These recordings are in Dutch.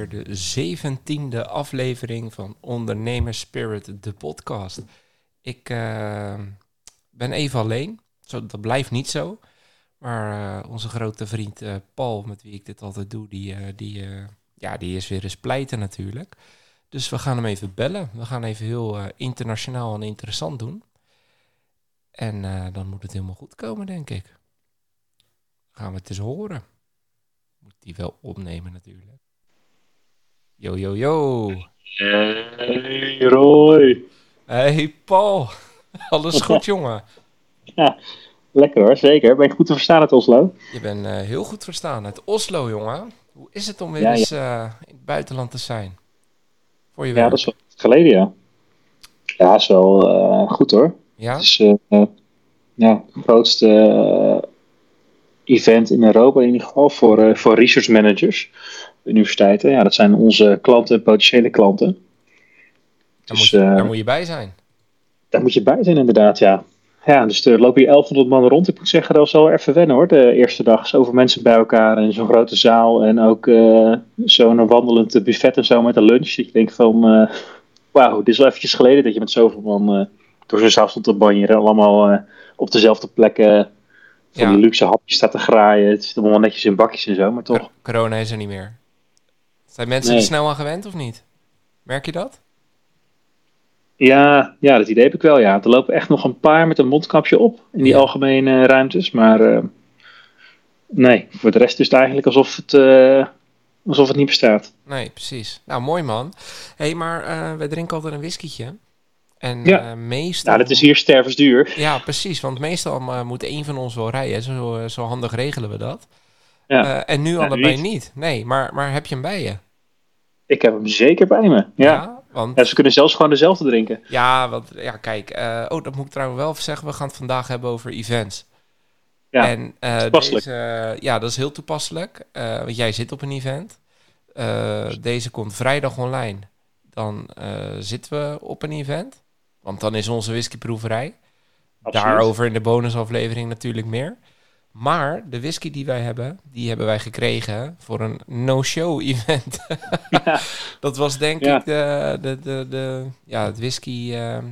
Alweer de zeventiende aflevering van Ondernemers Spirit, de podcast. Ik eh, ben even alleen. Zo, dat blijft niet zo. Maar eh, onze grote vriend eh, Paul, met wie ik dit altijd doe, die, die, ja, die is weer eens pleiten natuurlijk. Dus we gaan hem even bellen. We gaan even heel internationaal en interessant doen. En dan moet het helemaal goed komen, denk ik. Gaan we het eens horen. Moet die wel opnemen natuurlijk. Yo, yo, yo. Hey Roy. Hey Paul. Alles goed, jongen? Lekker hoor, zeker. Ben je goed te verstaan uit Oslo? Je bent eh, heel goed verstaan. Uit Oslo, jongen. Hoe is het om weer Ja, eens eh, in het buitenland te zijn? Voor je Ja, werk? dat is wel geleden, ja. Ja, is wel eh, goed hoor. Ja? Het is ja, het grootste event in Europa in ieder geval voor, eh, voor research managers. Universiteiten, ja, dat zijn onze klanten en potentiële klanten. Daar, Dus moet je, eh, daar moet je bij zijn. daar moet je bij zijn inderdaad, ja. Ja, dus er lopen hier 1100 man rond. Ik moet zeggen, dat was wel even wennen hoor, de eerste dag. Zoveel mensen bij elkaar en zo'n grote zaal. En ook eh, zo'n wandelend buffet en zo met een lunch. Dat je denkt van, eh, wauw, dit is wel eventjes geleden dat je met zoveel man door zo'n zaal stond te banjeren. Allemaal op dezelfde plekken van Ja. die luxe hapjes staat te graaien. Het zit allemaal netjes in bakjes en zo, maar toch. Cor- Corona is er niet meer. Zijn mensen Nee. er snel aan gewend of niet? Merk je dat? Ja, ja, dat idee heb ik wel, ja. Er lopen echt nog een paar met een mondkapje op in die Ja. algemene ruimtes. Maar eh, nee, voor de rest is het eigenlijk alsof het, eh, alsof het niet bestaat. Nee, precies. Nou, mooi man. Hé, hey, maar eh wij drinken altijd een whiskietje. En Ja. eh, meestal... Nou, dat is hier stervensduur. Ja, precies. Want meestal eh, moet één van ons wel rijden. Zo, eh, zo handig regelen we dat. Ja. Eh, en nu Ja, allebei niet. niet. Nee, maar, maar heb je hem bij je? Ik heb hem zeker bij me. Ja. want... Ze kunnen zelfs gewoon dezelfde drinken. Ja, want ja, kijk. eh, oh, dat moet ik trouwens wel even zeggen. We gaan het vandaag hebben over events. Ja, en, eh, toepasselijk. Deze, ja, dat is heel toepasselijk. eh, want jij zit op een event. Eh, deze komt vrijdag online. Dan eh, zitten we op een event. Want dan is onze whiskyproeverij. Absoluut. Daarover in de bonusaflevering natuurlijk meer. Maar de whisky die wij hebben, die hebben wij gekregen voor een no-show event. Ja. Dat was denk Ja. ik de, de, de, de, ja, het whisky, ehm,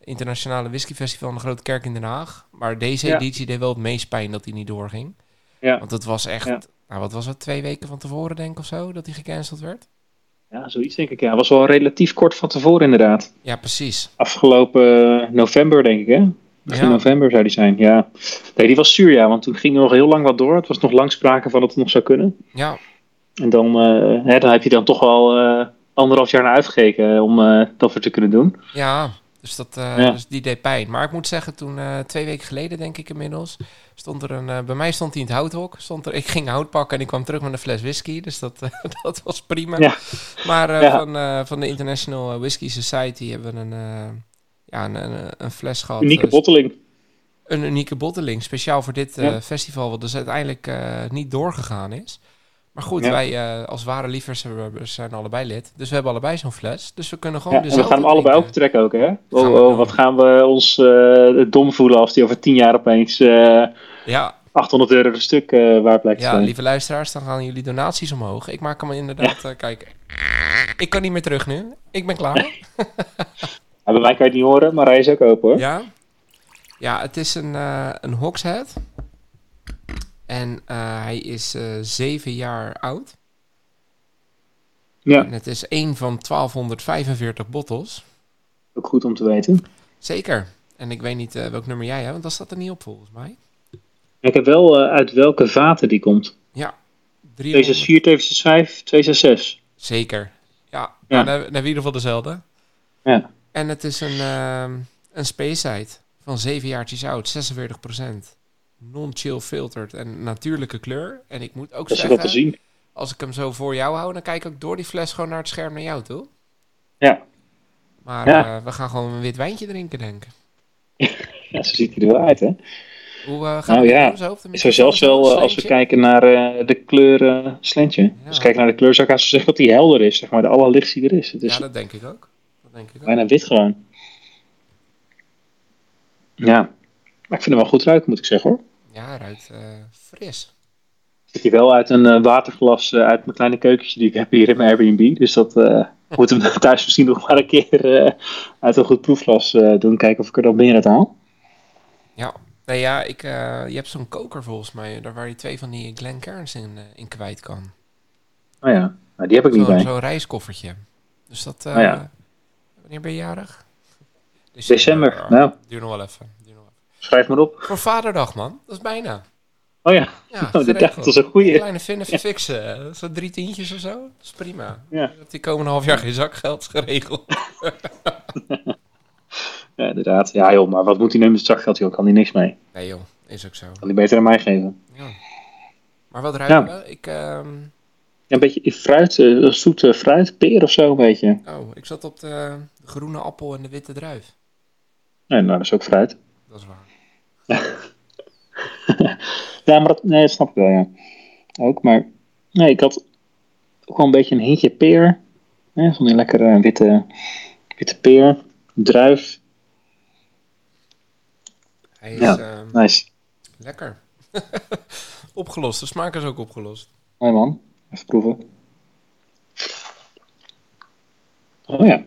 internationale whiskyfestival in de Grote Kerk in Den Haag. Maar deze Ja. editie deed wel het meest pijn dat hij niet doorging. Ja. Want het was echt, nou wat was het, twee weken van tevoren denk ik of zo, dat hij gecanceld werd? Ja, zoiets denk ik. Ja, was wel relatief kort van tevoren inderdaad. Ja, precies. Afgelopen eh, november denk ik hè? Begin Ja. november zou die zijn, ja. Nee, die was zuur ja, want toen ging er nog heel lang wat door. Het was nog lang sprake van dat het nog zou kunnen. Ja, En dan, eh, hè, dan heb je dan toch wel eh, anderhalf jaar naar uitgekeken om dat weer te kunnen doen. Ja, dus, dat, Ja. dus die deed pijn. Maar ik moet zeggen, toen eh, twee weken geleden, denk ik inmiddels, stond er een. eh, bij mij stond hij in het houthok. Stond er, ik ging hout pakken en ik kwam terug met een fles whisky. Dus dat, dat was prima. Ja. Maar Ja. van, van de International Whisky Society hebben we een, ja, een, een, een fles gehad. Unieke eh, botteling. een unieke botteling, speciaal voor dit festival, wat dus uiteindelijk niet doorgegaan is. Maar goed, Ja. wij eh, als ware liefhebbers zijn allebei lid. Dus we hebben allebei zo'n fles. Dus we kunnen Ja, gewoon en we dezelfde gaan hem allebei optrekken ook, hè? Oh, we oh, wat gaan we ons eh, dom voelen als die over tien jaar opeens eh, Ja, 800 euro een stuk waar blijkt te Ja, zijn. lieve luisteraars, dan gaan jullie donaties omhoog. Ik maak hem inderdaad, eh, kijk. Ik kan niet meer terug nu. Ik ben klaar. Ja, bij mij kan je het niet horen, maar hij is ook open hoor. Ja? Ja, het is een, een Hogshead. En eh, hij is eh zeven jaar oud. Ja, En het is één van 1245 bottles. ook goed om te weten. Zeker. En ik weet niet eh, welk nummer jij hebt, want dat staat er niet op volgens mij. Ik heb wel uit welke vaten die komt. Ja. 300. 264, 265, 266. Zeker. Ja, Ja. Nou, dan, hebben we in ieder geval dezelfde. Ja. En het is een, ehm een Speyside van 7 jaartjes oud, 46%. Non-chill filtered en natuurlijke kleur. En ik moet ook Dat zeggen, wel te zien. als ik hem zo voor jou hou, dan kijk ik ook door die fles gewoon naar het scherm naar jou toe. Ja. Maar Ja. eh, we gaan gewoon een wit wijntje drinken, denk ik. Ja, zo ziet hij er wel uit, hè? Hoe uh, gaat Nou het ja, hoofd? Zo zelfs wel, eh, als we kijken naar eh, de kleur eh, slentje. Ja. Als we kijken naar de kleur, zou ik haast zeggen dat die helder is. Zeg maar, de allerlichtste die er is Ja, dat denk ik ook. Dat denk ik ook. bijna wit gewoon. Ja. Maar ik vind hem wel goed ruiken, moet ik zeggen hoor. Ja, ruikt eh, fris. Ik hij wel uit een eh, waterglas eh, uit mijn kleine keukentje die ik heb hier in mijn Airbnb. Dus dat moeten we thuis misschien nog maar een keer uit een goed proefglas doen. Kijken of ik er dan meer uit haal. Ja. Nee, ja, ik, je hebt zo'n koker volgens mij, daar waar je twee van die Glencairns in, in kwijt kan. Oh ja, nou, die heb ik niet bij. zo'n reiskoffertje. Dus dat... Oh ja. Wanneer ben je jarig? December. Nou, Duur nog wel even. Schrijf maar op. Voor vaderdag, man. Dat is bijna. Oh ja, Ja, oh, dit geregeld. dat is een goeie. Kleine vin even fixen. eh, Zo drie tientjes of zo. Dat is prima. Ja. Dat die komende half jaar geen zakgeld is geregeld. Ja, inderdaad. Ja joh, maar wat moet hij nu met het zakgeld? Joh, kan hij niks mee. Nee joh, is ook zo. Kan hij beter aan mij geven. Ja. Maar wat ruiken we? Ik, ehm, Ja, een beetje fruit, eh, zoete fruit, peer of zo, een beetje. oh, ik zat op de groene appel en de witte druif. Nee, nou, dat is ook fruit. Dat is waar. Ja, maar dat, nee, dat snap ik wel, ja. Ook, maar nee, ik had wel een beetje een hintje peer. Hè, van die lekkere witte, witte peer, druif. Hij is Ja. ehm, Nice. lekker. opgelost, de smaak is ook opgelost. Mooi man. Even proeven. Oh ja.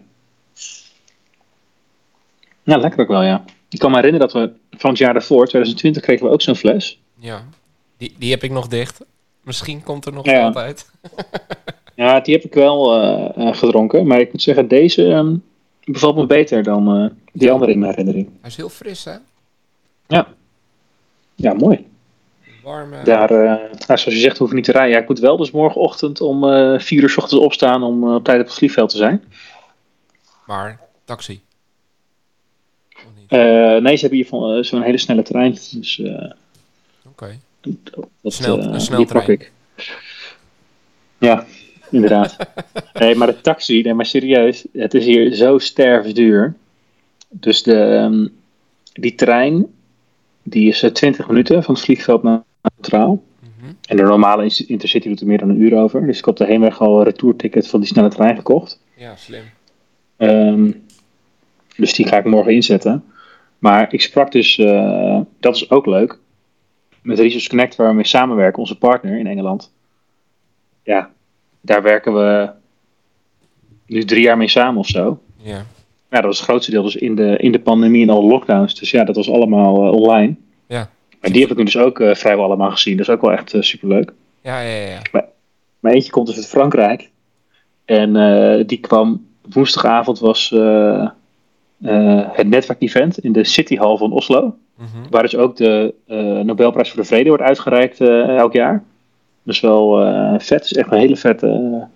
Ja, lekker ook wel, ja. Ik kan me herinneren dat we van het jaar daarvoor, 2020, kregen we ook zo'n fles. Ja, die, die heb ik nog dicht. Misschien komt er nog Ja. geld uit. Ja, die heb ik wel eh, eh, gedronken. Maar ik moet zeggen, deze ehm, bevalt me beter dan eh, die andere in mijn herinnering. Hij is heel fris, hè? Ja, mooi. Warme. Daar, nou, zoals je zegt, hoef ik niet te rijden. Ja, ik moet wel dus morgenochtend om vier uur 's ochtends opstaan om op tijd op het vliegveld te zijn. Maar taxi. Eh, nee, ze hebben hier van, eh, zo'n hele snelle trein. Dus eh, Oké. dat, Snel- een die sneltrein. pak ik. Ja, inderdaad. nee, maar de taxi, nee, maar serieus, het is hier zo sterfduur. Dus de, ehm, die trein, die is eh, 20 minuten van het vliegveld naar Centraal. Mhm. En de normale Inter- Intercity doet er meer dan een uur over. Dus ik had de heenweg al een retourticket van die snelle trein gekocht. Ja, slim. Ehm, dus die ga ik morgen inzetten. Maar ik sprak dus, eh, dat is ook leuk, met Research Connect waar we mee samenwerken, onze partner in Engeland. Ja, daar werken we nu drie jaar mee samen of zo. Ja. Ja, dat was het grootste deel dus in de, in de pandemie en alle lockdowns. Dus ja, dat was allemaal eh, online. Ja. Maar die heb ik nu dus ook eh, vrijwel allemaal gezien. Dat is ook wel echt super superleuk. Ja, ja, ja. ja. Maar eentje komt dus uit Frankrijk. En die kwam woensdagavond was eh, eh, het netwerkevent in de City Hall van Oslo. Mhm. Waar dus ook de eh, Nobelprijs voor de Vrede wordt uitgereikt eh, elk jaar. Dat is wel vet. Het is echt een hele vette,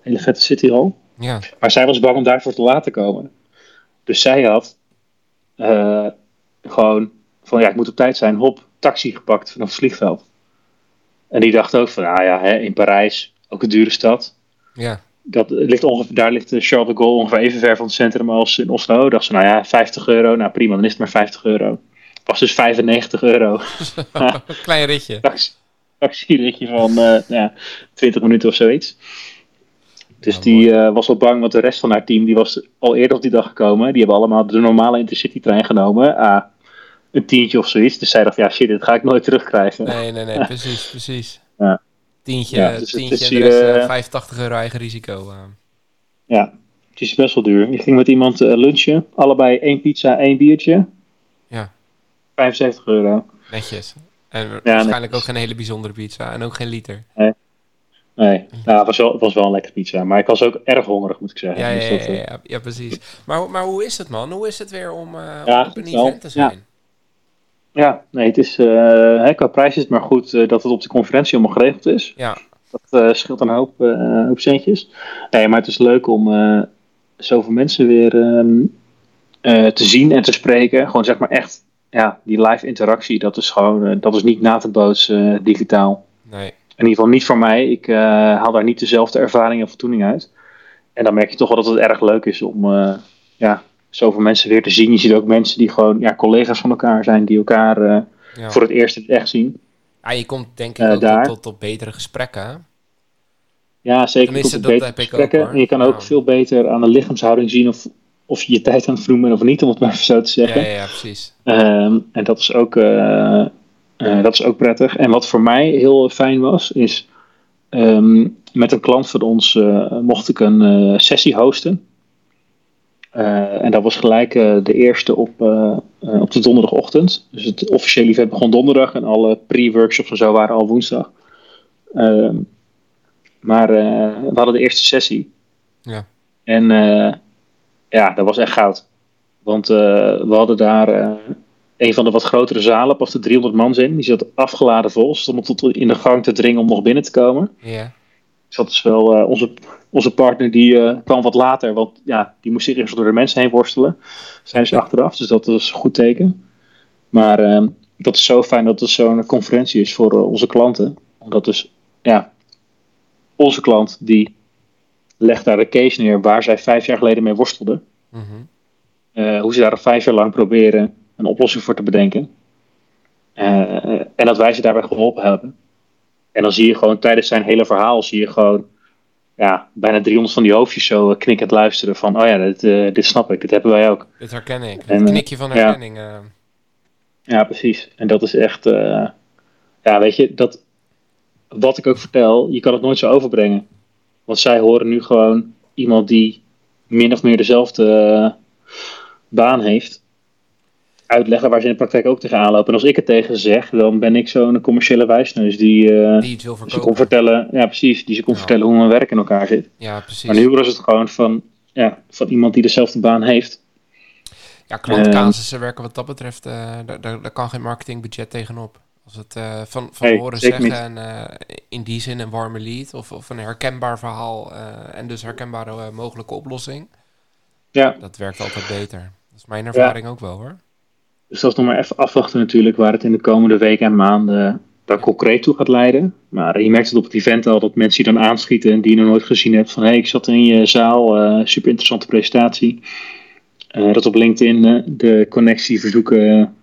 hele vette City Hall. Ja. Maar zij was bang om daarvoor te laten komen. Dus zij had gewoon van ja, ik moet op tijd zijn. Hop, taxi gepakt vanaf het vliegveld. En die dacht ook van, ah ja, hè, in Parijs, ook een dure stad. Ja. Dat ligt ongeveer, daar ligt de Charles de Gaulle ongeveer even ver van het centrum als in Oslo. Dacht ze, nou ja, 50 euro. Nou prima, dan is het maar 50 euro. Was dus 95 euro. Klein ritje. Taxi, taxiritje van nou ja, 20 minuten of zoiets. Dus die eh, was wel bang, want de rest van haar team die was al eerder op die dag gekomen. Die hebben allemaal de normale Intercity-trein genomen. Ah, een tientje of zoiets. Dus zij dacht, ja shit, dit ga ik nooit terugkrijgen. Nee, nee, nee, precies, precies. Ja. Tientje, Ja, dus tientje de rest hier, eh, eh, 85 euro eigen risico. eh. Ja, het is best wel duur. Je ging met iemand eh, lunchen. Allebei één pizza, één biertje. Ja. 75 euro. netjes. En waarschijnlijk ook geen hele bijzondere pizza. En ook geen liter. Nee, nou, het was wel, het was wel een lekkere pizza. Maar ik was ook erg hongerig, moet ik zeggen. Ja, ja, Dus ja, eh, ja, ja, precies. Maar, maar hoe is het, man? Hoe is het weer om, eh, Ja, om op een event te zijn? Ja, nee, het is, eh, hè, qua prijs is het maar goed eh, dat het op de conferentie allemaal geregeld is. Ja. Dat eh, scheelt een hoop, hoop centjes. Nee, maar het is leuk om zoveel mensen weer ehm, eh, te zien en te spreken. Gewoon zeg maar echt, ja, die live interactie, dat is gewoon, dat is niet na te bootsen digitaal. Nee. In ieder geval niet voor mij. Ik haal daar niet dezelfde ervaring en voldoening uit. en dan merk je toch wel dat het erg leuk is om ja, zoveel mensen weer te zien. Je ziet ook mensen die gewoon ja, collega's van elkaar zijn, die elkaar uh, ja. voor het eerst het echt zien. Ja, je komt denk ik ook daar. Tot, tot, betere gesprekken. Ja, zeker. Tenminste, tot betere gesprekken. Ook, en je kan ook veel beter aan de lichaamshouding zien of, of je je tijd aan het bent of niet, om het maar even zo te zeggen. Ja, ja, precies. Um, en dat is ook, uh, dat is ook prettig. En wat voor mij heel fijn was, is um, met een klant van ons mocht ik een sessie hosten. Uh, en dat was gelijk de eerste op, op de donderdagochtend. Dus het officiële event begon donderdag en alle pre-workshops en zo waren al woensdag. Ehm, maar we hadden de eerste sessie. Ja. En ja, dat was echt goud. Want we hadden daar een van de wat grotere zalen, paste 300 man in. Die zat afgeladen vol, stond tot in de gang te dringen om nog binnen te komen. Ja. Dus dat is wel uh, onze, onze partner, die uh, kwam wat later, want ja, die moest zich eerst door de mensen heen worstelen. Zijn ze achteraf, dus dat is een goed teken. Maar uh, dat is zo fijn dat het zo'n conferentie is voor uh, onze klanten. Omdat dus, ja, onze klant die legt daar de case neer waar zij vijf jaar geleden mee worstelden. Mm -hmm. hoe ze daar vijf jaar lang proberen een oplossing voor te bedenken. en dat wij ze daarbij geholpen hebben. En dan zie je gewoon tijdens zijn hele verhaal, zie je gewoon ja, bijna 300 van die hoofdjes zo uh, knikkend luisteren van, oh ja, dit, uh, dit snap ik, dit hebben wij ook. Dit herken ik, een knikje van herkenning. Ja. ja. precies. En dat is echt, ja, weet je, dat, wat ik ook vertel, je kan het nooit zo overbrengen. Want zij horen nu gewoon iemand die min of meer dezelfde baan heeft uitleggen waar ze in de praktijk ook tegenaan lopen. En als ik het tegen ze zeg, dan ben ik zo'n commerciële wijsneus die, uh, die wil ze kon vertellen, ja precies, die ze kon vertellen hoe mijn werk in elkaar zit. Ja, precies. Maar nu was het gewoon van, ja, van iemand die dezelfde baan heeft. Ja, klantcasussen uh, werken wat dat betreft, uh, daar, daar, kan geen marketingbudget tegenop. Als het van, van hey, horen zeggen en in die zin een warme lead of, of een herkenbaar verhaal en dus herkenbare mogelijke oplossing. Ja. Dat werkt altijd beter. Dat is mijn ervaring ja. ook wel hoor. Dus dat nog maar even afwachten natuurlijk waar het in de komende weken en maanden daar concreet toe gaat leiden. Maar je merkt het op het event al dat mensen die dan aanschieten en die je nog nooit gezien hebt. Van hé, hey, ik zat in je zaal, uh, super interessante presentatie. Uh, dat op LinkedIn uh, de connectieverzoeken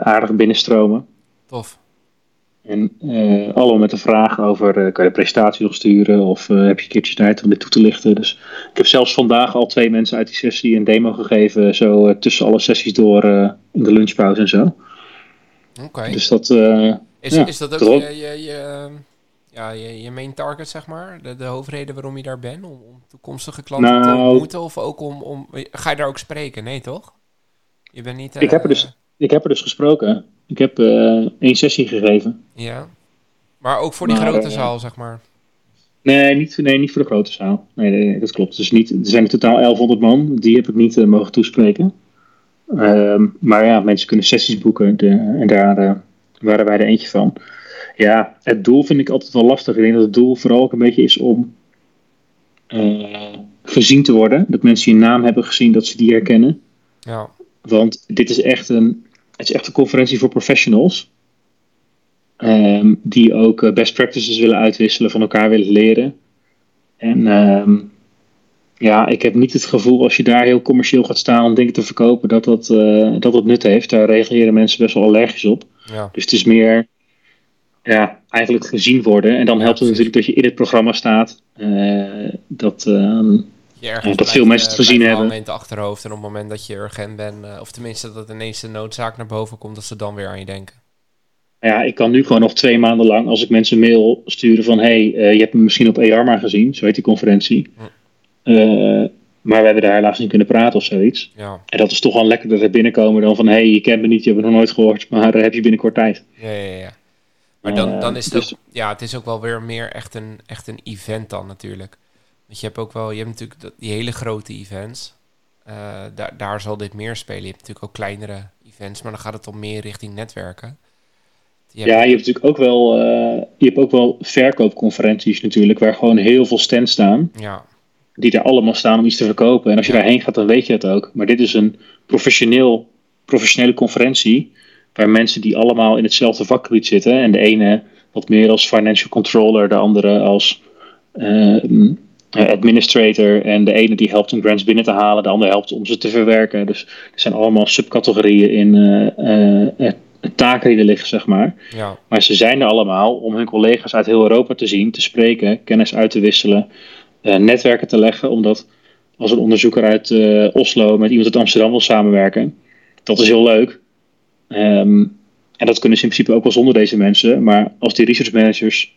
aardig binnenstromen. Tof. En uh, allemaal met een vraag over, uh, kan je de presentatie nog sturen of uh, heb je een keertje tijd om dit toe te lichten. Dus ik heb zelfs vandaag al twee mensen uit die sessie een demo gegeven, zo tussen alle sessies door in de lunchpauze en zo. Oké. Okay. Dus dat... is, ja, is dat ook je, je, je, ja, je, je main target, zeg maar? De, de hoofdreden waarom je daar bent? Om, om toekomstige klanten nou, te ontmoeten? Of ook om, om... Ga je daar ook spreken? Nee, toch? Je bent niet... ik heb er dus... Ik heb er dus gesproken. Ik heb uh, één sessie gegeven. Ja. Maar ook voor die maar, grote uh, zaal, zeg maar? Nee niet, nee, niet voor de grote zaal. Nee, nee dat klopt. Dus niet, er zijn in totaal 1100 man. Die heb ik niet uh, mogen toespreken. Um, maar ja, mensen kunnen sessies boeken. De, en daar waren wij er eentje van. Ja, het doel vind ik altijd wel lastig. Ik denk dat het doel vooral ook een beetje is om gezien te worden. Dat mensen je naam hebben gezien, dat ze die herkennen. Ja. Want dit is echt een, het is echt een conferentie voor professionals. Um, die ook uh, best practices willen uitwisselen, van elkaar willen leren. En um, ja, ik heb niet het gevoel als je daar heel commercieel gaat staan om dingen te verkopen, dat dat, uh, dat, dat nut heeft. Daar reageren mensen best wel allergisch op. Ja. Dus het is meer ja, eigenlijk gezien worden. En dan helpt het natuurlijk dat je in het programma staat. Uh, dat, uh, ja, dat veel mensen het gezien hebben. het achterhoofd en op het moment dat je urgent bent, uh, of tenminste dat ineens de noodzaak naar boven komt, dat ze dan weer aan je denken. Ja, ik kan nu gewoon nog twee maanden lang, als ik mensen mail sturen van hey, uh, je hebt me misschien op EARMA gezien, zo heet die conferentie. Hm. Uh, maar we hebben daar helaas niet kunnen praten of zoiets. Ja. En dat is toch wel lekker dat er binnenkomen dan van hey, je kent me niet, je hebt me nog nooit gehoord, maar heb je binnenkort tijd. Ja, ja, ja. Maar dan, dan is het dus, ook, ja, het is ook wel weer meer echt een, echt een event dan natuurlijk. Want je hebt ook wel, je hebt natuurlijk die hele grote events. Uh, daar, daar zal dit meer spelen. Je hebt natuurlijk ook kleinere events, maar dan gaat het om meer richting netwerken. Je ja, je hebt natuurlijk ook wel, uh, je hebt ook wel verkoopconferenties natuurlijk, waar gewoon heel veel stands staan. Ja. Die er allemaal staan om iets te verkopen. En als je ja. daarheen gaat, dan weet je het ook. Maar dit is een professioneel, professionele conferentie, waar mensen die allemaal in hetzelfde vakgebied zitten. En de ene wat meer als financial controller, de andere als... Uh, administrator. En de ene die helpt om grants binnen te halen, de ander helpt om ze te verwerken. Dus er zijn allemaal subcategorieën in uh, taken die er liggen, zeg maar. Ja. Maar ze zijn er allemaal om hun collega's uit heel Europa te zien, te spreken, kennis uit te wisselen, netwerken te leggen. Omdat als een onderzoeker uit Oslo met iemand uit Amsterdam wil samenwerken, dat is heel leuk. Ehm, en dat kunnen ze in principe ook wel zonder deze mensen. Maar als die research managers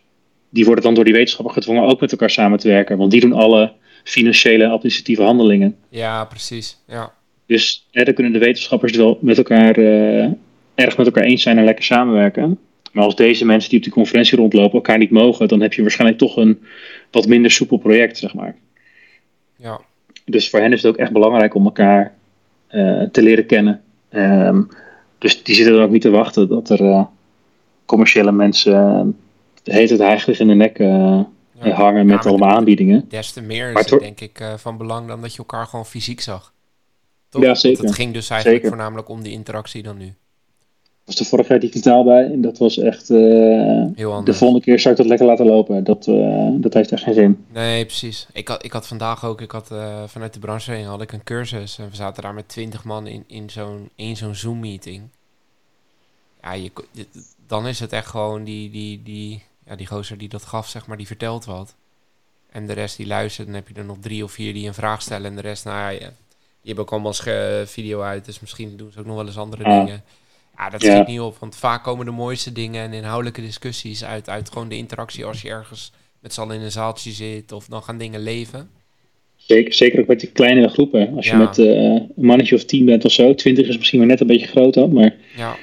die worden dan door die wetenschappers gedwongen ook met elkaar samen te werken. Want die doen alle financiële en administratieve handelingen. Ja, precies. Ja. Dus hè, dan kunnen de wetenschappers wel met elkaar uh, erg met elkaar eens zijn en lekker samenwerken. Maar als deze mensen die op die conferentie rondlopen elkaar niet mogen, dan heb je waarschijnlijk toch een wat minder soepel project, zeg maar. Ja. Dus voor hen is het ook echt belangrijk om elkaar uh, te leren kennen. Um, dus die zitten er ook niet te wachten dat er uh, commerciële mensen heet het eigenlijk in de nek uh, ja. hangen met allemaal aanbiedingen. Des te meer is het denk ik uh, van belang dan dat je elkaar gewoon fysiek zag. Toch? Ja, zeker. het ging dus eigenlijk zeker. voornamelijk om die interactie dan nu. was de vorige jaar digitaal bij en dat was echt... Uh, Heel anders. De volgende keer zou ik dat lekker laten lopen. Dat, dat heeft echt geen zin. Nee, precies. Ik had, ik had vandaag ook, ik had vanuit de branche heen had ik een cursus en we zaten daar met twintig man in, in zo'n zo'n Zoom meeting. Ja, je, dan is het echt gewoon die, die, die, ja, die gozer die dat gaf, zeg maar, die vertelt wat. En de rest die luistert, dan heb je er nog drie of vier die een vraag stellen. En de rest, nou ja, die hebben ook allemaal video uit. Dus misschien doen ze ook nog wel eens andere Ja. dingen. Ja, dat schiet niet op. Want vaak komen de mooiste dingen en inhoudelijke discussies uit, uit gewoon de interactie als je ergens met z'n allen in een zaaltje zit. Of dan gaan dingen leven. Zeker, zeker ook met die kleinere groepen. Als je met eh, een mannetje of tien bent of zo, twintig is misschien maar net een beetje groot dan. Maar Ja,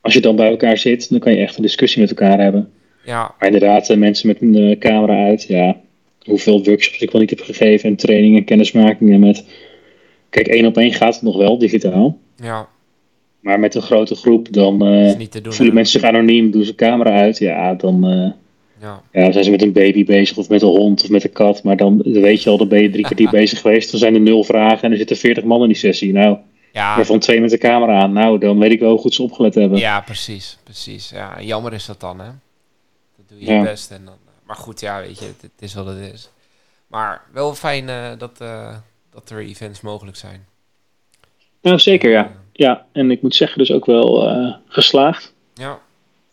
als je dan bij elkaar zit, dan kan je echt een discussie met elkaar hebben. Ja, Maar inderdaad, eh, mensen met een eh, camera uit, ja, hoeveel workshops ik wel niet heb gegeven en trainingen, kennismakingen met... Kijk, één op één gaat het nog wel, digitaal. ja. Maar met een grote groep, dan doen. voelen mensen zich anoniem, doen ze camera uit. Ja, dan Ja, ja, zijn ze met een baby bezig of met een hond of met een kat. Maar dan, dan weet je al, dan ben je drie kwartier bezig geweest. Dan zijn er nul vragen en er zitten veertig man in die sessie. Nou, ja, waarvan twee met de camera aan. Nou, dan weet ik wel hoe goed ze opgelet hebben. ja precies, precies. Ja, jammer is dat dan, hè? Doe je Ja. je best. En dan, eh, maar goed, ja, weet je, het, het is wat het is. Maar wel fijn eh, dat, eh, dat er events mogelijk zijn. Nou, zeker ja. Ja, en ik moet zeggen, dus ook wel geslaagd. Ja.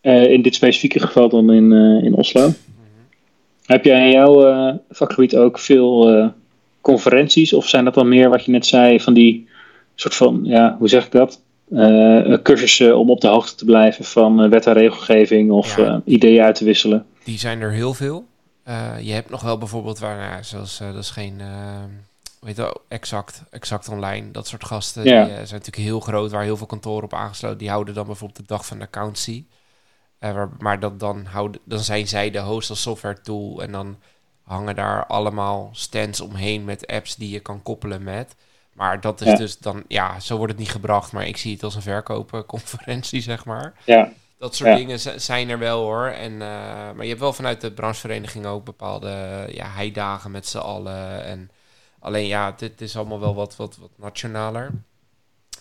In dit specifieke geval dan in, in Oslo. Mhm. Heb jij in jouw vakgebied ook veel conferenties? Of zijn dat dan meer wat je net zei van die soort van, ja, hoe zeg ik dat? Eh, cursussen om op de hoogte te blijven van eh, wet en regelgeving of Ja. eh, ideeën uit te wisselen. Die zijn er heel veel. Eh, je hebt nog wel bijvoorbeeld waar, nou, zoals eh, dat is geen, eh, heet dat, exact, exact online. Dat soort gasten Ja. die eh, zijn natuurlijk heel groot, waar heel veel kantoren op aangesloten. Die houden dan bijvoorbeeld de dag van de accountancy. Eh, waar, maar dat dan, houden, dan zijn zij de host als software tool. En dan hangen daar allemaal stands omheen met apps die je kan koppelen met. Maar dat is Ja. dus dan, ja, zo wordt het niet gebracht. Maar ik zie het als een verkoopconferentie, zeg maar. Ja, Dat soort Ja. dingen zijn er wel hoor. En, eh, maar je hebt wel vanuit de branchevereniging ook bepaalde ja, heidagen met z'n allen. En alleen ja, dit is allemaal wel wat, wat, wat nationaler.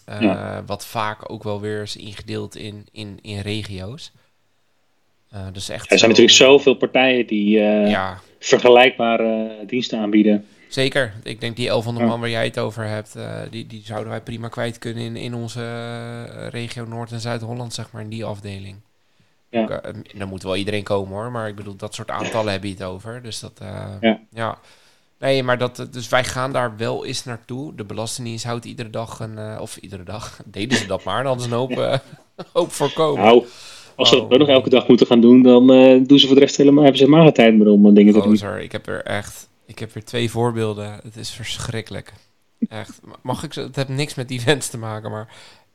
Eh, Ja. Wat vaak ook wel weer is ingedeeld in, in, in regio's. Eh, dus echt er zijn zo- natuurlijk zoveel partijen die Ja, vergelijkbare diensten aanbieden. Zeker. Ik denk die 1100 Ja. man waar jij het over hebt, eh, die, die zouden wij prima kwijt kunnen in, in onze eh, regio Noord- en Zuid-Holland, zeg maar, in die afdeling. Ja. Eh, dan moet wel iedereen komen hoor, maar ik bedoel, dat soort aantallen heb je het over. Dus dat, Ja. ja. Nee, maar dat, dus wij gaan daar wel eens naartoe. De Belastingdienst houdt iedere dag een, of iedere dag, deden ze dat maar, dan hadden ze een hoop, hoop voorkomen. Nou, als ze dat Oh. ook nog elke dag moeten gaan doen, dan doen ze voor de rest helemaal, hebben ze helemaal geen tijd meer om dingen te doen. Ik heb er echt, ik heb er twee voorbeelden. Het is verschrikkelijk. Echt. Mag ik, zo- het heeft niks met events te maken, maar...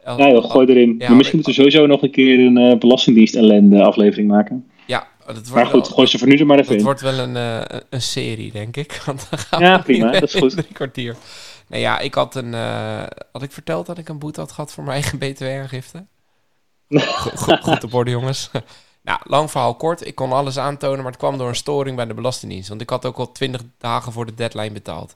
el- Nou joh, gooi erin. Ja, maar misschien moeten we sowieso nog een keer een eh, belastingdienst ellende aflevering maken. Ja, dat wordt Maar goed, wel- gooi ze voor nu er maar even in. wordt wel een, eh, een serie, denk ik. Want dan gaan Ja, prima, dat is goed. Drie kwartier. Nee, ja, ik had een. eh, had ik verteld dat ik een boete had gehad voor mijn eigen BTW-aangifte? Go- go- goed op orde, jongens. Nou, lang verhaal kort. Ik kon alles aantonen, maar het kwam door een storing bij de Belastingdienst. Want ik had ook al 20 dagen voor de deadline betaald.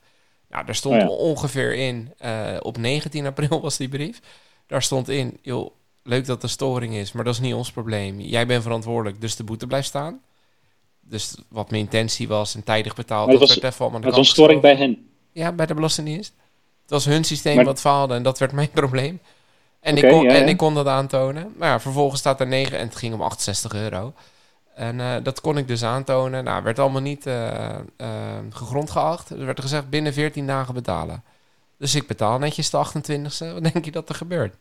Nou, daar stond Oh ja. ongeveer in. eh, op 19 april was die brief. Daar stond in, joh, leuk dat er storing is, maar dat is niet ons probleem. Jij bent verantwoordelijk, dus de boete blijft staan. dus wat mijn intentie was en tijdig betaald, Maar dat het was- werd even het was storing bij hen. Ja, bij de Belastingdienst. Het was hun systeem Maar- wat faalde en dat werd mijn probleem. En, ik, kon, ja, en ik kon dat aantonen. Maar ja, vervolgens staat er 9 en het ging om 68 euro. En eh, dat kon ik dus aantonen. Nou, werd allemaal niet eh, gegrond geacht. Er werd gezegd binnen 14 dagen betalen. Dus ik betaal netjes de 28e. Wat denk je dat er gebeurt?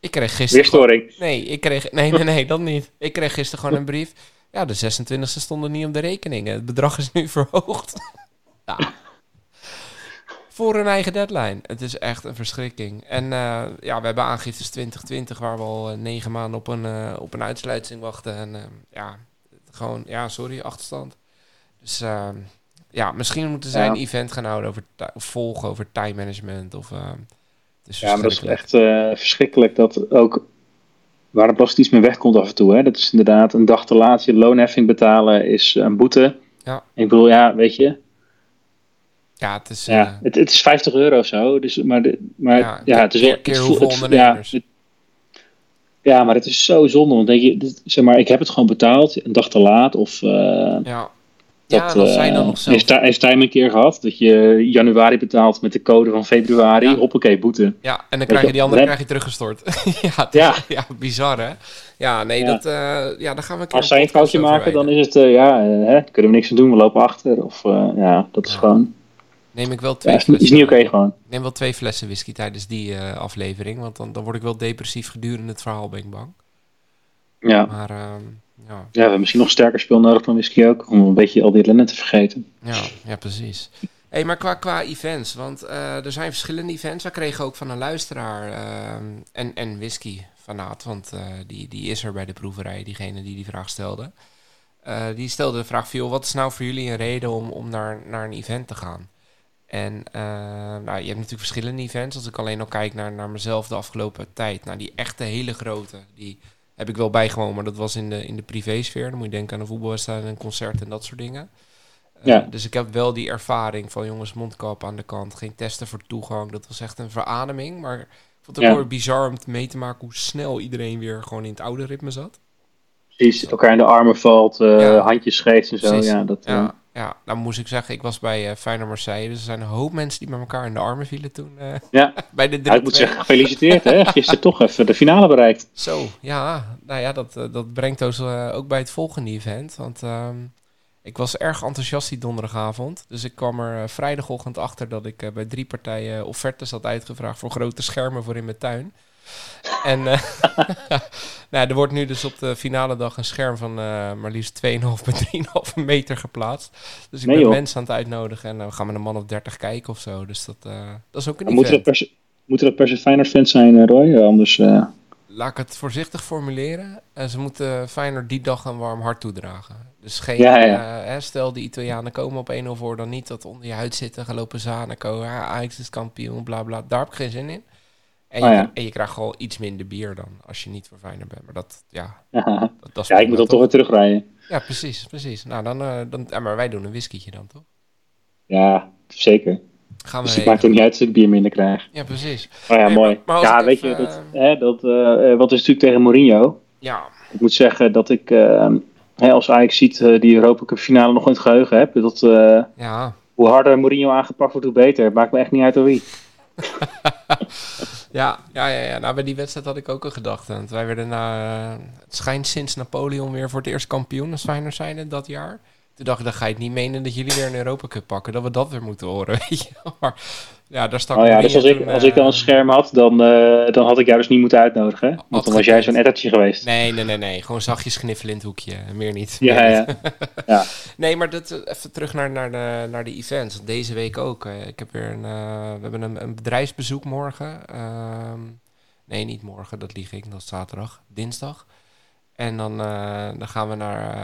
Ik kreeg gisteren... Nee, ik kreeg... Nee, nee, nee, dat niet. Ik kreeg gisteren gewoon een brief. Ja, de 26e stond er niet op de rekening. Het bedrag is nu verhoogd. ja. Voor een eigen deadline. Het is echt een verschrikking. En eh, ja, we hebben aangiftes 2020 waar we al eh, negen maanden op een, eh, op een uitsluiting wachten. En ja, gewoon, ja, sorry, achterstand. Dus eh, ja, misschien moeten zij Ja. een event gaan houden over volgen over time management. Of, het is Ja, maar dat is echt verschrikkelijk dat ook waar belasting iets mee wegkomt af en toe. Hè? Dat is inderdaad een dag te laat je loonheffing betalen is een boete. Ja. Ik bedoel, ja, weet je, Ja, het is... ja, eh, het, het is 50 euro of zo. Dus, maar de, maar Ja, ja, het is wel. keer- het het-. Ja, het- ja, maar het is zo zonde. Want denk je, dit- zeg maar, ik heb het gewoon betaald, een dag te laat. Of eh, ja. dat ja, en als zij dan eh, nog zelf... heeft, heeft Tijm een keer gehad dat je januari betaalt met de code van februari. Ja. Hoppakee, boete. Ja, en dan krijg je die andere krijg je teruggestort. ja, is- Ja. bizar hè? Ja, nee, Ja. dat, ja, daar gaan we een keer Als zij een foutje maken, dan is het, ja, hè, kunnen we niks aan doen, we lopen achter. Of ja, ja dat is gewoon, Neem ik wel ja, twee is, niet- is flessen. niet oké gewoon. Ik neem wel twee flessen whisky tijdens die eh, aflevering. Want dan, dan word ik wel depressief gedurende het verhaal, ben ik bang. Ja. Maar ehm, ja, ja, we hebben misschien nog sterker speel nodig dan whisky ook, om een beetje al die ellende te vergeten. ja, ja, precies. hey, maar qua, qua events, want eh, er zijn verschillende events. We kregen ook van een luisteraar ehm, en, en whisky fanaat, want eh, die, die is er bij de proeverij, diegene die die vraag stelde. Die stelde de vraag van, joh, wat is nou voor jullie een reden om, om naar, naar een event te gaan? En eh, nou, je hebt natuurlijk verschillende events. Als ik alleen al kijk naar, naar mezelf de afgelopen tijd, naar die echte hele grote, die heb ik wel bijgewoond, maar dat was in de, in de privésfeer. Dan moet je denken aan een voetbalwedstrijd, een concert en dat soort dingen. Eh, Ja. Dus ik heb wel die ervaring van jongens mondkap aan de kant, geen testen voor toegang. Dat was echt een verademing, maar ik vond het ook Ja. wel weer bizar om te mee te maken hoe snel iedereen weer gewoon in het oude ritme zat. Precies, elkaar in de armen valt, eh, Ja. handjes geeft en zo. Precies. Ja, dat, eh, Ja, ja, nou moest ik zeggen, ik was bij uh, Feyenoord Marseille, dus er zijn een hoop mensen die met elkaar in de armen vielen toen. eh, Ja. bij de 3 ja, ik moet zeggen, gefeliciteerd hè, gisteren toch even de finale bereikt. Zo, ja, nou ja, dat, dat brengt ons ook bij het volgende event. Want ehm, ik was erg enthousiast die donderdagavond. Dus ik kwam er vrijdagochtend achter dat ik bij drie partijen offertes had uitgevraagd voor grote schermen voor in mijn tuin. En eh, nou, er wordt nu dus op de finale dag een scherm van eh, maar liefst 2,5 bij 3,5 meter geplaatst. Dus ik Nee, ben joh. mensen aan het uitnodigen en we gaan met een man of 30 kijken of zo. Dus dat, eh, dat is ook een Moeten dat, per se, moeten dat per se Feyenoord fans zijn, Roy? Anders, laat ik het voorzichtig formuleren. En ze moeten Feyenoord die dag een warm hart toedragen. Dus geen, Ja, ja. hè, stel die Italianen komen op 1-0 voor, dan niet dat onder je huid zitten, gaan lopen zanen, ja, Ajax is kampioen, bla bla. Daar heb ik geen zin in. En, Oh, je, ja. en je krijgt gewoon iets minder bier dan als je niet voor Feyenoord bent. Maar dat, ja, ja, dat, dat is ik moet dan toch weer terugrijden. Ja, precies, precies. Nou, dan, eh, dan, ja, maar wij doen een whiskietje dan, toch? Ja, zeker. Gaan we Dus het maakt ook niet uit als ik bier minder krijg. Ja, precies. Oh ja, mooi. maar- maar als ja, weet even, je, dat, eh, hè, dat, eh, wat is natuurlijk tegen Mourinho. Ja, Ik moet zeggen dat ik, eh, hè, als Ajax ziet, die Europa Cup finale nog in het geheugen heb. Dat, ja. hoe harder Mourinho aangepakt wordt, hoe beter. Het maakt me echt niet uit door wie. Ja, ja, ja, ja. Nou, bij die wedstrijd had ik ook een gedachte. Want wij werden na, het schijnt sinds Napoleon weer voor het eerst kampioen als Feyenoord zijn dat jaar. Toen dacht ik, dan ga je het niet menen dat jullie weer een Europa Cup pakken. Dat we dat weer moeten horen, weet je. Maar ja, daar stak Oh ja, dus als ik, als ik dan eh, een scherm had, dan, eh, dan had ik jou dus niet moeten uitnodigen. Want dan was jij zo'n ettertje geweest. Nee, nee, nee, nee. Gewoon zachtjes kniffelen in het hoekje. Meer niet. Ja, Meer ja. niet. ja. Nee, maar dat, eh, even terug naar, naar, de, naar de events. Deze week ook. eh, ik heb weer een, eh, we hebben een, een bedrijfsbezoek morgen. Ehm, nee, niet morgen, dat lieg ik. Dat is zaterdag, dinsdag. En dan, eh, dan gaan we naar,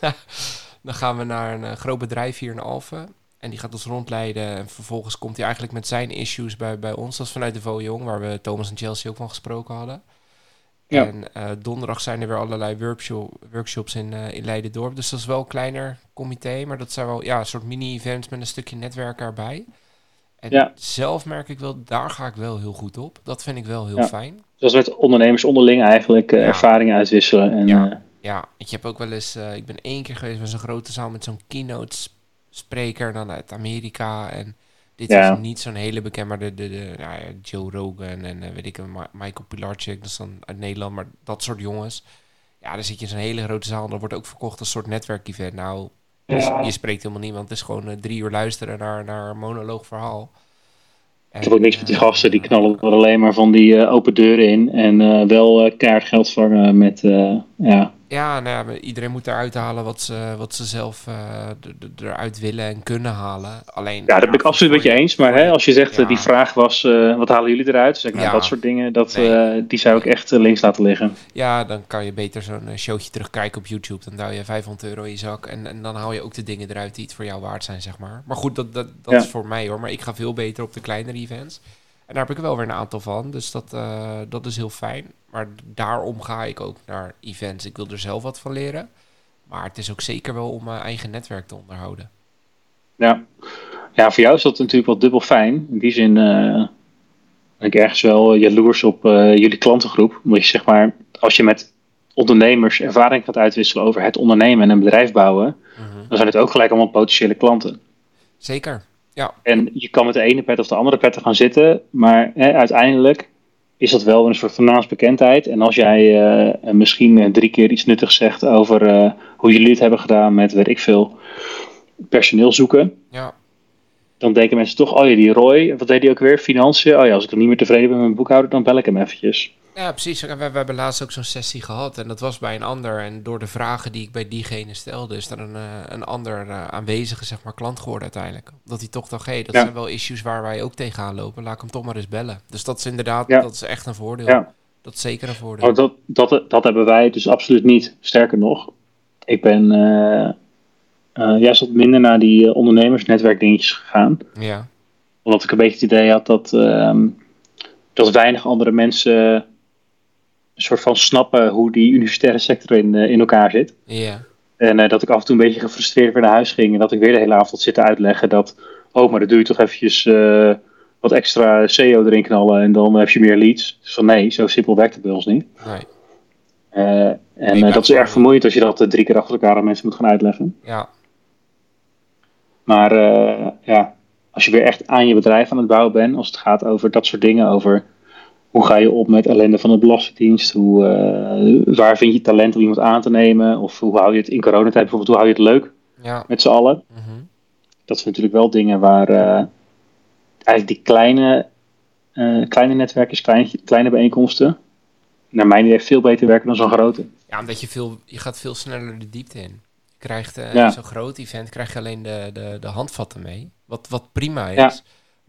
eh, dan gaan we naar een eh, groot bedrijf hier in Alphen. En die gaat ons rondleiden. En vervolgens komt hij eigenlijk met zijn issues bij, bij ons. Dat is vanuit de Vo Jong, waar we Thomas en Chelsea ook van gesproken hadden. Ja. En eh, donderdag zijn er weer allerlei workshop, workshops in, eh in Leiden-dorp. Dus dat is wel een kleiner comité. Maar dat zijn wel ja, een soort mini-events met een stukje netwerk erbij. En Ja. zelf merk ik wel, daar ga ik wel heel goed op. Dat vind ik wel heel Ja. fijn. Zoals met ondernemers onderling eigenlijk eh, ervaringen uitwisselen. En, Ja. Ja, ik heb ook wel eens... ik ben één keer geweest met zo'n grote zaal met zo'n keynote spreker dan uit Amerika. En dit Ja. is niet zo'n hele bekend, maar de, de, de nou ja, Joe Rogan en eh, weet ik, Ma- Michael Pilarczyk, dat is dan uit Nederland, maar dat soort jongens. Ja, dan zit je in zo'n hele grote zaal en dat wordt ook verkocht als een soort netwerkevent. Nou, je, je spreekt helemaal niemand. Het is gewoon eh, drie uur luisteren naar, naar een monoloog verhaal. Ik heb ook niks met die gasten, die knallen er alleen maar van die eh, open deuren in. En eh, wel eh kaart geld vangen met, eh, ja, Ja, nou ja, iedereen moet eruit halen wat ze, wat ze zelf eh, eruit willen en kunnen halen. Alleen, Ja, daar ben ik absoluut met je eens. Maar hè, als je zegt, ja. eh, die vraag was, eh, wat halen jullie eruit? Ik, nou, Ja. dat soort dingen, dat, Nee. die zou ik echt links laten liggen. Ja, dan kan je beter zo'n showtje terugkijken op YouTube. Dan duw je 500 euro in je zak. En, en dan haal je ook de dingen eruit die het voor jou waard zijn, zeg maar. Maar goed, dat, dat, dat Ja. is voor mij hoor. Maar ik ga veel beter op de kleinere events. En daar heb ik wel weer een aantal van. Dus dat, eh, dat is heel fijn. Maar daarom ga ik ook naar events. Ik wil er zelf wat van leren. Maar het is ook zeker wel om mijn eigen netwerk te onderhouden. Ja. ja, voor jou is dat natuurlijk wel dubbel fijn. In die zin eh, ben ik ergens wel jaloers op eh, jullie klantengroep. Omdat je zeg maar, als je met ondernemers ervaring gaat uitwisselen over het ondernemen en een bedrijf bouwen, Mhm. dan zijn het ook gelijk allemaal potentiële klanten. Zeker. Ja, En je kan met de ene pet of de andere pet gaan zitten, maar hè, uiteindelijk is dat wel een soort van naamsbekendheid. En als jij eh, misschien eh, drie keer iets nuttigs zegt over eh, hoe jullie het hebben gedaan met, weet ik veel, personeel zoeken, ja. dan denken mensen toch, oh ja, die Roy, wat deed hij ook weer? Financiën. Oh ja, als ik dan niet meer tevreden ben met mijn boekhouder, dan bel ik hem eventjes. Ja, precies. We, we hebben laatst ook zo'n sessie gehad en dat was bij een ander. En door de vragen die ik bij diegene stelde, is er een, eh, een ander eh, aanwezige zeg maar, klant geworden uiteindelijk. Dat hij toch dacht, hé, dat Ja. zijn wel issues waar wij ook tegenaan lopen. Laat ik hem toch maar eens bellen. Dus dat is inderdaad, Ja. dat is echt een voordeel. Ja. Dat is zeker een voordeel. Oh, dat, dat, dat hebben wij dus absoluut niet. Sterker nog, ik ben eh juist wat minder naar die ondernemersnetwerkdingetjes gegaan. Ja, Omdat ik een beetje het idee had dat, ehm, dat weinig andere mensen soort van snappen hoe die universitaire sector in, eh, in elkaar zit. ja, En eh, dat ik af en toe een beetje gefrustreerd weer naar huis ging. En dat ik weer de hele avond had zitten uitleggen dat... Oh, maar dan doe je toch eventjes eh, wat extra SEO erin knallen en dan heb je meer leads. Dus van nee, zo simpel werkt het bij ons niet. nee. En Nee, dat is erg vermoeiend als je dat drie keer achter elkaar aan mensen moet gaan uitleggen. Ja, Maar ja, als je weer echt aan je bedrijf aan het bouwen bent, als het gaat over dat soort dingen, over hoe ga je op met ellende van de Belastingdienst, hoe, eh, waar vind je talent om iemand aan te nemen, of hoe hou je het in coronatijd bijvoorbeeld, hoe hou je het leuk ja. met z'n allen. mhm. Dat zijn natuurlijk wel dingen waar eh, eigenlijk die kleine, eh, kleine netwerkjes, kleine, kleine bijeenkomsten, naar mijn idee veel beter werken dan zo'n grote. Ja, omdat je veel, je gaat veel sneller de diepte in. Je krijgt Ja. zo'n groot event, krijg je alleen de, de, de handvatten mee. Wat, wat prima is. Ja.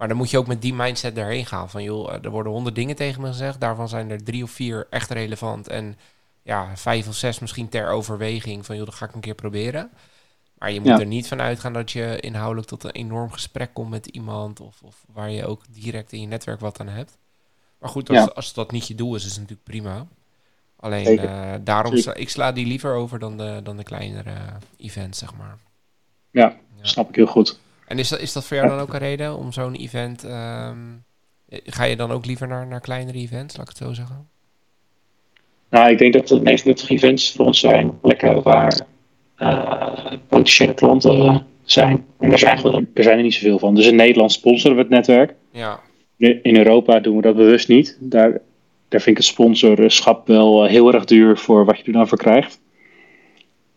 Maar dan moet je ook met die mindset daarheen gaan. Van joh, er worden honderd dingen tegen me gezegd. Daarvan zijn er drie of vier echt relevant. En ja, vijf of zes misschien ter overweging. Van joh, dat ga ik een keer proberen. Maar je moet Ja. er niet van uitgaan dat je inhoudelijk tot een enorm gesprek komt met iemand. Of, of waar je ook direct in je netwerk wat aan hebt. Maar goed, als, Ja. als dat niet je doel is, is het natuurlijk prima. Alleen eh, daarom sla, ik sla die liever over dan de, dan de kleinere eh, events, zeg maar. Ja, Ja. snap ik heel goed. En is dat, is dat voor jou dan ook een reden om zo'n event... ehm, eh, ga je dan ook liever naar, naar kleinere events, laat ik het zo zeggen? Nou, ik denk dat de meest nuttige events voor ons zijn plekken waar eh, potentiële klanten zijn. En er zijn, er zijn er niet zoveel van. Dus in Nederland sponsoren we het netwerk. Ja, In Europa doen we dat bewust niet. Daar, daar vind ik het sponsorschap wel eh, heel erg duur voor wat je er dan voor krijgt.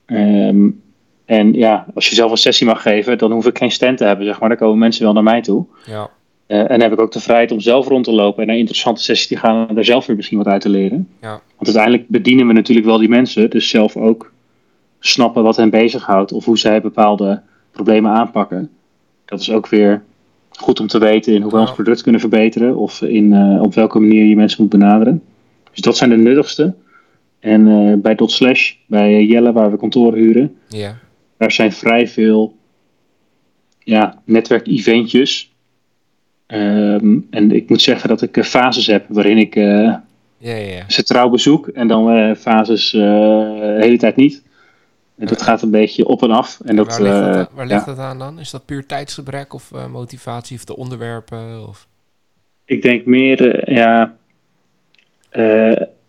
Ehm, en ja, als je zelf een sessie mag geven, dan hoef ik geen stand te hebben, zeg maar. Dan komen mensen wel naar mij toe. ja, Eh, en dan heb ik ook de vrijheid om zelf rond te lopen en naar interessante sessies te gaan en daar zelf weer misschien wat uit te leren. ja, Want uiteindelijk bedienen we natuurlijk wel die mensen, dus zelf ook snappen wat hen bezighoudt of hoe zij bepaalde problemen aanpakken. Dat is ook weer goed om te weten in hoe we ons product kunnen verbeteren of in, eh, op welke manier je mensen moet benaderen. Dus dat zijn de nuttigste. En eh, bij Dot Slash, bij Jelle, waar we kantoren huren, ja. Daar zijn vrij veel ja, netwerkeventjes. Ehm, en ik moet zeggen dat ik eh, fases heb waarin ik Ja, ja, ja. ze trouw bezoek en dan eh, fases de hele tijd niet. En dat gaat een beetje op en af. En dat, waar ligt, dat, aan- waar ligt dat aan dan? Is dat puur tijdsgebrek of motivatie of de onderwerpen? Of... ik denk meer, ja,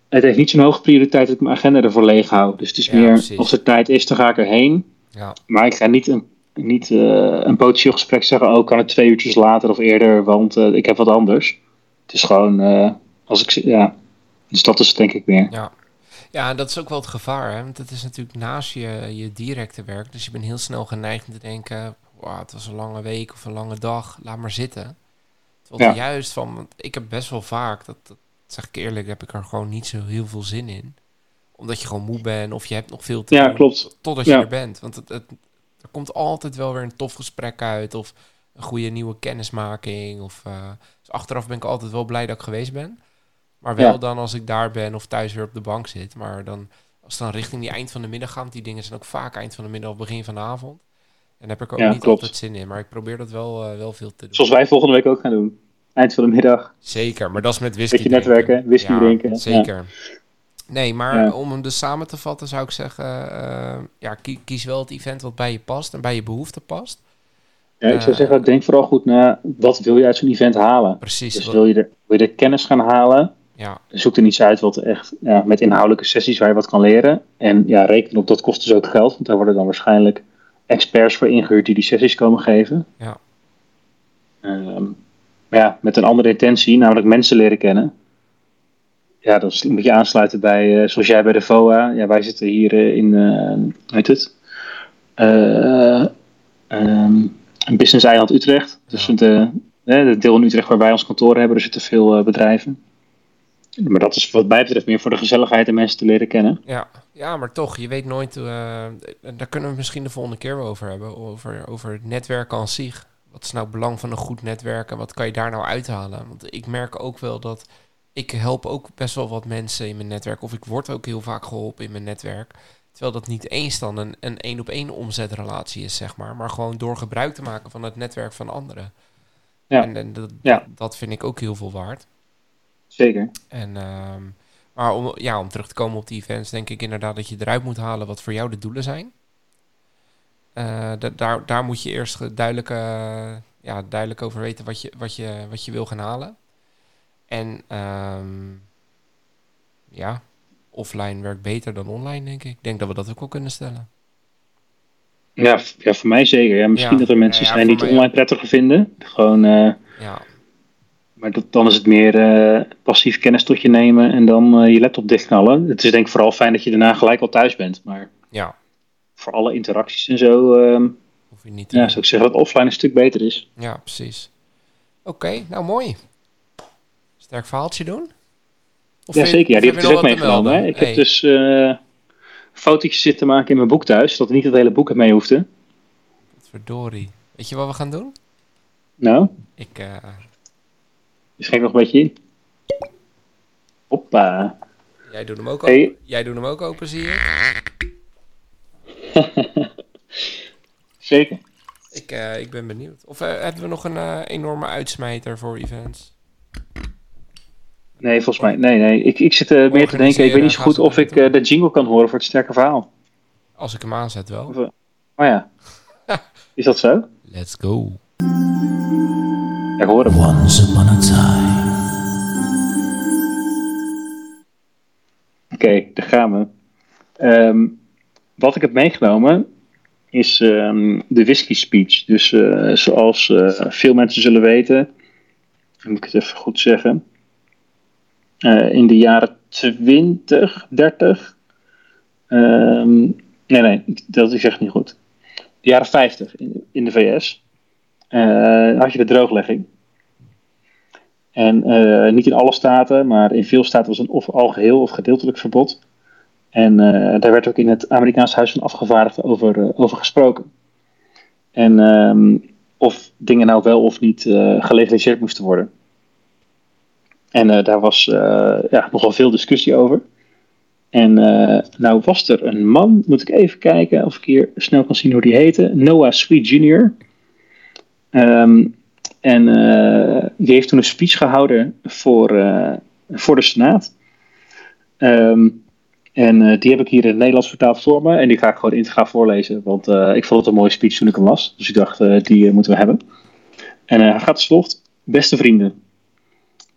het heeft niet zo'n hoge prioriteit dat ik mijn agenda ervoor leeg hou. Dus het is meer, precies. als er tijd is, dan ga ik erheen. Ja, Maar ik ga niet een, niet, eh, een potentieel gesprek zeggen, oh, kan het twee uurtjes later of eerder, want eh, ik heb wat anders. Het is gewoon, eh, als ik, ja, dus dat is het denk ik meer. ja. Ja, en dat is ook wel het gevaar, hè? Want het is natuurlijk naast je, je directe werk. Dus je bent heel snel geneigd om te denken... Wow, het was een lange week of een lange dag, laat maar zitten. Terwijl er juist van... Want ik heb best wel vaak, dat, dat zeg ik eerlijk... heb ik er gewoon niet zo heel veel zin in. Omdat je gewoon moe bent of je hebt nog veel te Ja, doen. klopt. Totdat je Ja. er bent. Want het, het, er komt altijd wel weer een tof gesprek uit... of een goede nieuwe kennismaking. Of, eh, dus achteraf ben ik altijd wel blij dat ik geweest ben. Maar wel Ja. dan als ik daar ben of thuis weer op de bank zit. Maar dan, als het dan richting die eind van de middag gaat... want die dingen zijn ook vaak eind van de middag of begin van de avond... En daar heb ik ook Ja, niet klopt. altijd zin in. Maar ik probeer dat wel, eh, wel veel te doen. Zoals wij volgende week ook gaan doen. Eind van de middag. Zeker, maar dat is met whisky Beetje netwerken, whisky Ja, drinken, ja. Nee, maar Ja. om hem dus samen te vatten zou ik zeggen... eh, ja, kie- kies wel het event wat bij je past en bij je behoeften past. Ja, ik zou Eh, zeggen, denk vooral goed na, wat wil je uit zo'n event halen? Precies. Dus wil je, er, wil je er kennis gaan halen? ja, Zoek er iets uit wat echt ja, met inhoudelijke sessies waar je wat kan leren. En ja, reken op dat kost dus ook geld, want daar worden dan waarschijnlijk experts voor ingehuurd die die sessies komen geven. Ja. Ehm, maar ja, met een andere intentie, namelijk mensen leren kennen. Ja, dat is een beetje aansluiten bij, eh, zoals jij bij de VOA. Ja, wij zitten hier eh, in, eh hoe heet het? Eh, ehm, Business Eiland Utrecht. Dus Ja. de, het deel in Utrecht waar wij ons kantoor hebben, er zitten veel bedrijven. Maar dat is wat mij betreft meer voor de gezelligheid en mensen te leren kennen. ja. ja, maar toch, je weet nooit... daar kunnen we het misschien de volgende keer wel over hebben. Over, over het netwerken aan zich. Wat is nou het belang van een goed netwerk en wat kan je daar nou uithalen? Want ik merk ook wel dat... Ik help ook best wel wat mensen in mijn netwerk. Of ik word ook heel vaak geholpen in mijn netwerk. Terwijl dat niet eens dan een een één op één omzetrelatie is, zeg maar. Maar gewoon door gebruik te maken van het netwerk van anderen. Ja. En, en dat, Ja. dat vind ik ook heel veel waard. Zeker. En, ehm, maar om, ja, om terug te komen op die events, denk ik inderdaad dat je eruit moet halen wat voor jou de doelen zijn. Eh, da- daar, daar moet je eerst duidelijk, eh, ja, duidelijk over weten wat je, wat, je, wat je wil gaan halen. En ehm, ja, offline werkt beter dan online, denk ik. Ik denk dat we dat ook wel kunnen stellen. Ja, ja, voor mij zeker. Ja, misschien Ja. dat er mensen Ja, zijn die het online prettiger vinden. Gewoon, eh, Ja, maar dat, dan is het meer eh, passief kennis tot je nemen en dan eh, je laptop dichtknallen. Het is denk ik vooral fijn dat je daarna gelijk al thuis bent. Maar ja, voor alle interacties en zo, ehm, hoef je niet te ja, zou ik zeggen dat offline een stuk beter is. Ja, precies. Oké, nou mooi. Sterk verhaaltje doen? Of Ja, zeker. Ja, die heb ik dus ook meegenomen. Hè. Ik Hey, heb dus eh fotootjes zitten maken in mijn boek thuis, dat niet het hele boek mee hoefde. Verdorie. Weet je wat we gaan doen? Nou, Ik, dus geef nog een beetje in. Hoppa. jij doet hem ook Hey. open. Jij doet hem ook open, zie je? Zeker. Ik, eh, ik ben benieuwd. Of hebben we nog een enorme uitsmijter voor events? Nee, volgens mij. Nee, nee. Ik, ik zit eh, meer te denken. Ik weet niet zo goed of ik eh, de jingle kan horen voor het sterke verhaal. Als ik hem aanzet wel. Of, eh, oh ja. Is dat zo? Let's go. Ja, ik hoor hem. Once upon a time. Oké, daar gaan we. Ehm, wat ik heb meegenomen is ehm, de whisky speech. Dus eh, zoals eh, veel mensen zullen weten, dan moet ik het even goed zeggen. Eh, in de jaren 20, 30. ehm, nee, nee, dat is echt niet goed. De jaren 50 in, in de VS eh, had je de drooglegging. En eh, niet in alle staten, maar in veel staten was een of algeheel of gedeeltelijk verbod. En daar werd ook in het Amerikaans Huis van Afgevaardigden over, over gesproken. En ehm, of dingen nou wel of niet gelegaliseerd moesten worden. En eh, daar was eh, ja, nogal veel discussie over. En eh, nou was er een man, moet ik even kijken of ik hier snel kan zien hoe die heette. Noah Sweet Jr. Ehm, en die heeft toen een speech gehouden voor, voor de Senaat. Ehm, en die heb ik hier in het Nederlands vertaald voor me. En die ga ik gewoon integraal voorlezen. Want ik vond het een mooie speech toen ik hem las. Dus ik dacht, die moeten we hebben. En hij gaat als volgt. Beste vrienden.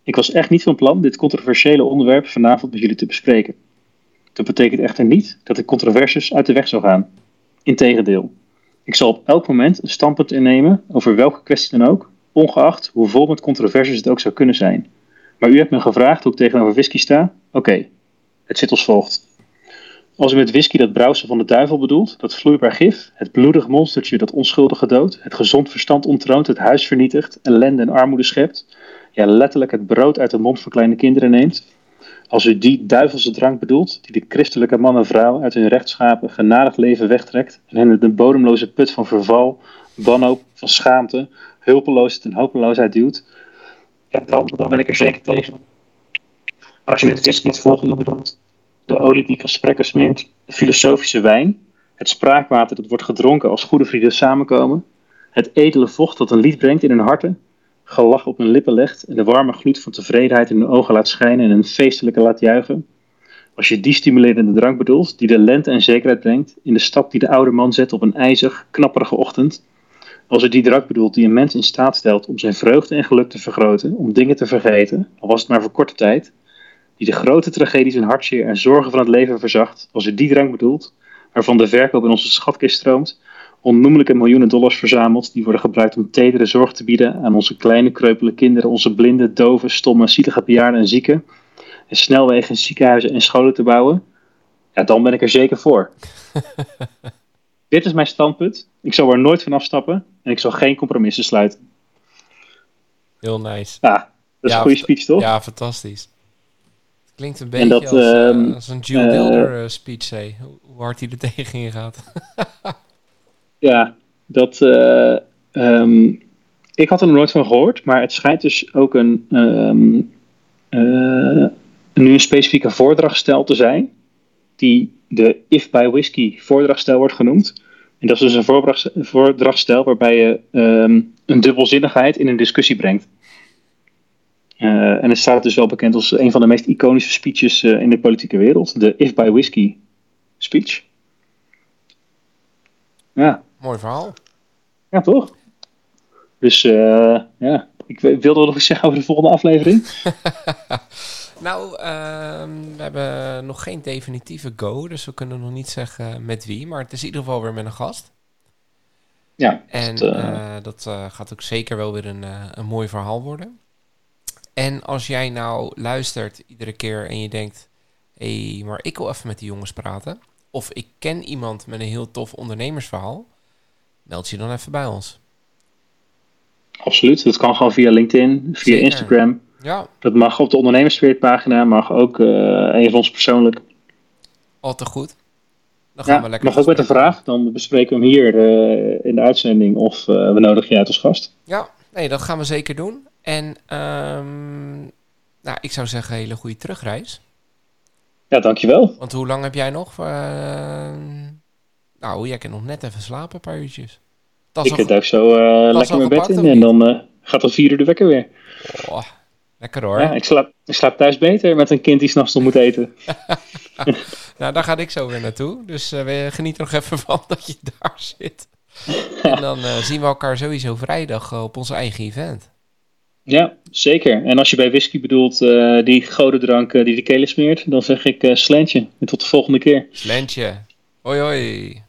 Ik was echt niet van plan dit controversiële onderwerp vanavond met jullie te bespreken. Dat betekent echter niet dat ik controversies uit de weg zou gaan. Integendeel. Ik zal op elk moment een standpunt innemen over welke kwestie dan ook, ongeacht hoe vol met controversies het ook zou kunnen zijn. Maar u hebt me gevraagd hoe ik tegenover whisky sta? Oké, het zit als volgt. Als u met whisky dat brouwsel van de duivel bedoelt, dat vloeibaar gif, het bloedige monstertje dat onschuldige doodt, het gezond verstand ontroont, het huis vernietigt, ellende en armoede schept, ja letterlijk het brood uit de mond van kleine kinderen neemt, als u die duivelse drank bedoelt, die de christelijke man en vrouw uit hun rechtschapen, genadig leven wegtrekt en hen in de bodemloze put van verval, wanhoop, van schaamte, hulpeloosheid en hopeloosheid duwt, ja, dan, dan ben ik er zeker tegen. Als je met whisky het volgende bedoelt, de olie die gesprekken smeert, de filosofische wijn, het spraakwater dat wordt gedronken als goede vrienden samenkomen, het edele vocht dat een lied brengt in hun harten, gelach op hun lippen legt en de warme gloed van tevredenheid in hun ogen laat schijnen en een feestelijke laat juichen. Als je die stimulerende drank bedoelt, die de lente en zekerheid brengt, in de stap die de oude man zet op een ijzig, knapperige ochtend. Als je die drank bedoelt die een mens in staat stelt om zijn vreugde en geluk te vergroten, om dingen te vergeten, al was het maar voor korte tijd. Die de grote tragedies en hartzeer en zorgen van het leven verzacht, als je die drank bedoelt, waarvan de verkoop in onze schatkist stroomt, onnoemelijke miljoenen dollars verzameld die worden gebruikt om tedere zorg te bieden aan onze kleine kreupele kinderen, onze blinde, dove, stomme, zielige bejaarden en zieken, en snelwegen, ziekenhuizen en scholen te bouwen, ja, dan ben ik er zeker voor. Dit is mijn standpunt. Ik zal er nooit van afstappen en ik zal geen compromissen sluiten. Heel nice. Ja, dat is Ja, een goede speech, toch? Ja, fantastisch. Het klinkt een beetje dat, als, eh, ehm, als een Jill eh, Dilder eh, speech. Hoe, hoe hard hij er tegen gaat. Ja, dat. ehm, ik had er nog nooit van gehoord, maar het schijnt dus ook een. ehm, eh, nu een specifieke voordrachtstijl te zijn, die de If by Whisky voordrachtstijl wordt genoemd. En dat is dus een voordracht- voordrachtstijl waarbij je ehm, een dubbelzinnigheid in een discussie brengt. Eh, en het staat dus wel bekend als een van de meest iconische speeches in de politieke wereld, de If by Whisky speech. Ja, Mooi verhaal. ja, toch? Dus eh, ja, ik wi- wilde nog iets zeggen over de volgende aflevering. Nou, ehm, we hebben nog geen definitieve go, dus we kunnen nog niet zeggen met wie. Maar het is in ieder geval weer met een gast. Ja, En dat, eh, eh, dat gaat ook zeker wel weer een, een mooi verhaal worden. En als jij nou luistert iedere keer en je denkt... hé, hey, maar ik wil even met die jongens praten. Of ik ken iemand met een heel tof ondernemersverhaal. Meld je dan even bij ons. absoluut. Dat kan gewoon via LinkedIn, via Zeker. Instagram. Ja, Dat mag op de ondernemersspirit pagina, mag ook een van ons persoonlijk. al te goed. Dan gaan Ja, we lekker mag ook met een vraag. Dan bespreken we hem hier eh, in de uitzending of eh, we nodigen je uit als gast. Ja, nee, dat gaan we zeker doen. En ehm, nou, ik zou zeggen, hele goede terugreis. Ja, dankjewel. Want hoe lang heb jij nog? Nou, jij kan nog net even slapen, een paar uurtjes. Ik duik zo eh, lekker mijn bed in en dan eh, gaat om vier uur de wekker weer. Oh, lekker hoor. Ja, ik, slaap, ik slaap thuis beter met een kind die s'nachts nog moet eten. Nou, daar ga ik zo weer naartoe. Dus eh, we genieten er nog even van dat je daar zit. en dan zien we elkaar sowieso vrijdag op onze eigen event. Ja, zeker. En als je bij whisky bedoelt die godendrank eh, die de kelen smeert, dan zeg ik eh slentje. En tot de volgende keer. Slentje. Hoi hoi.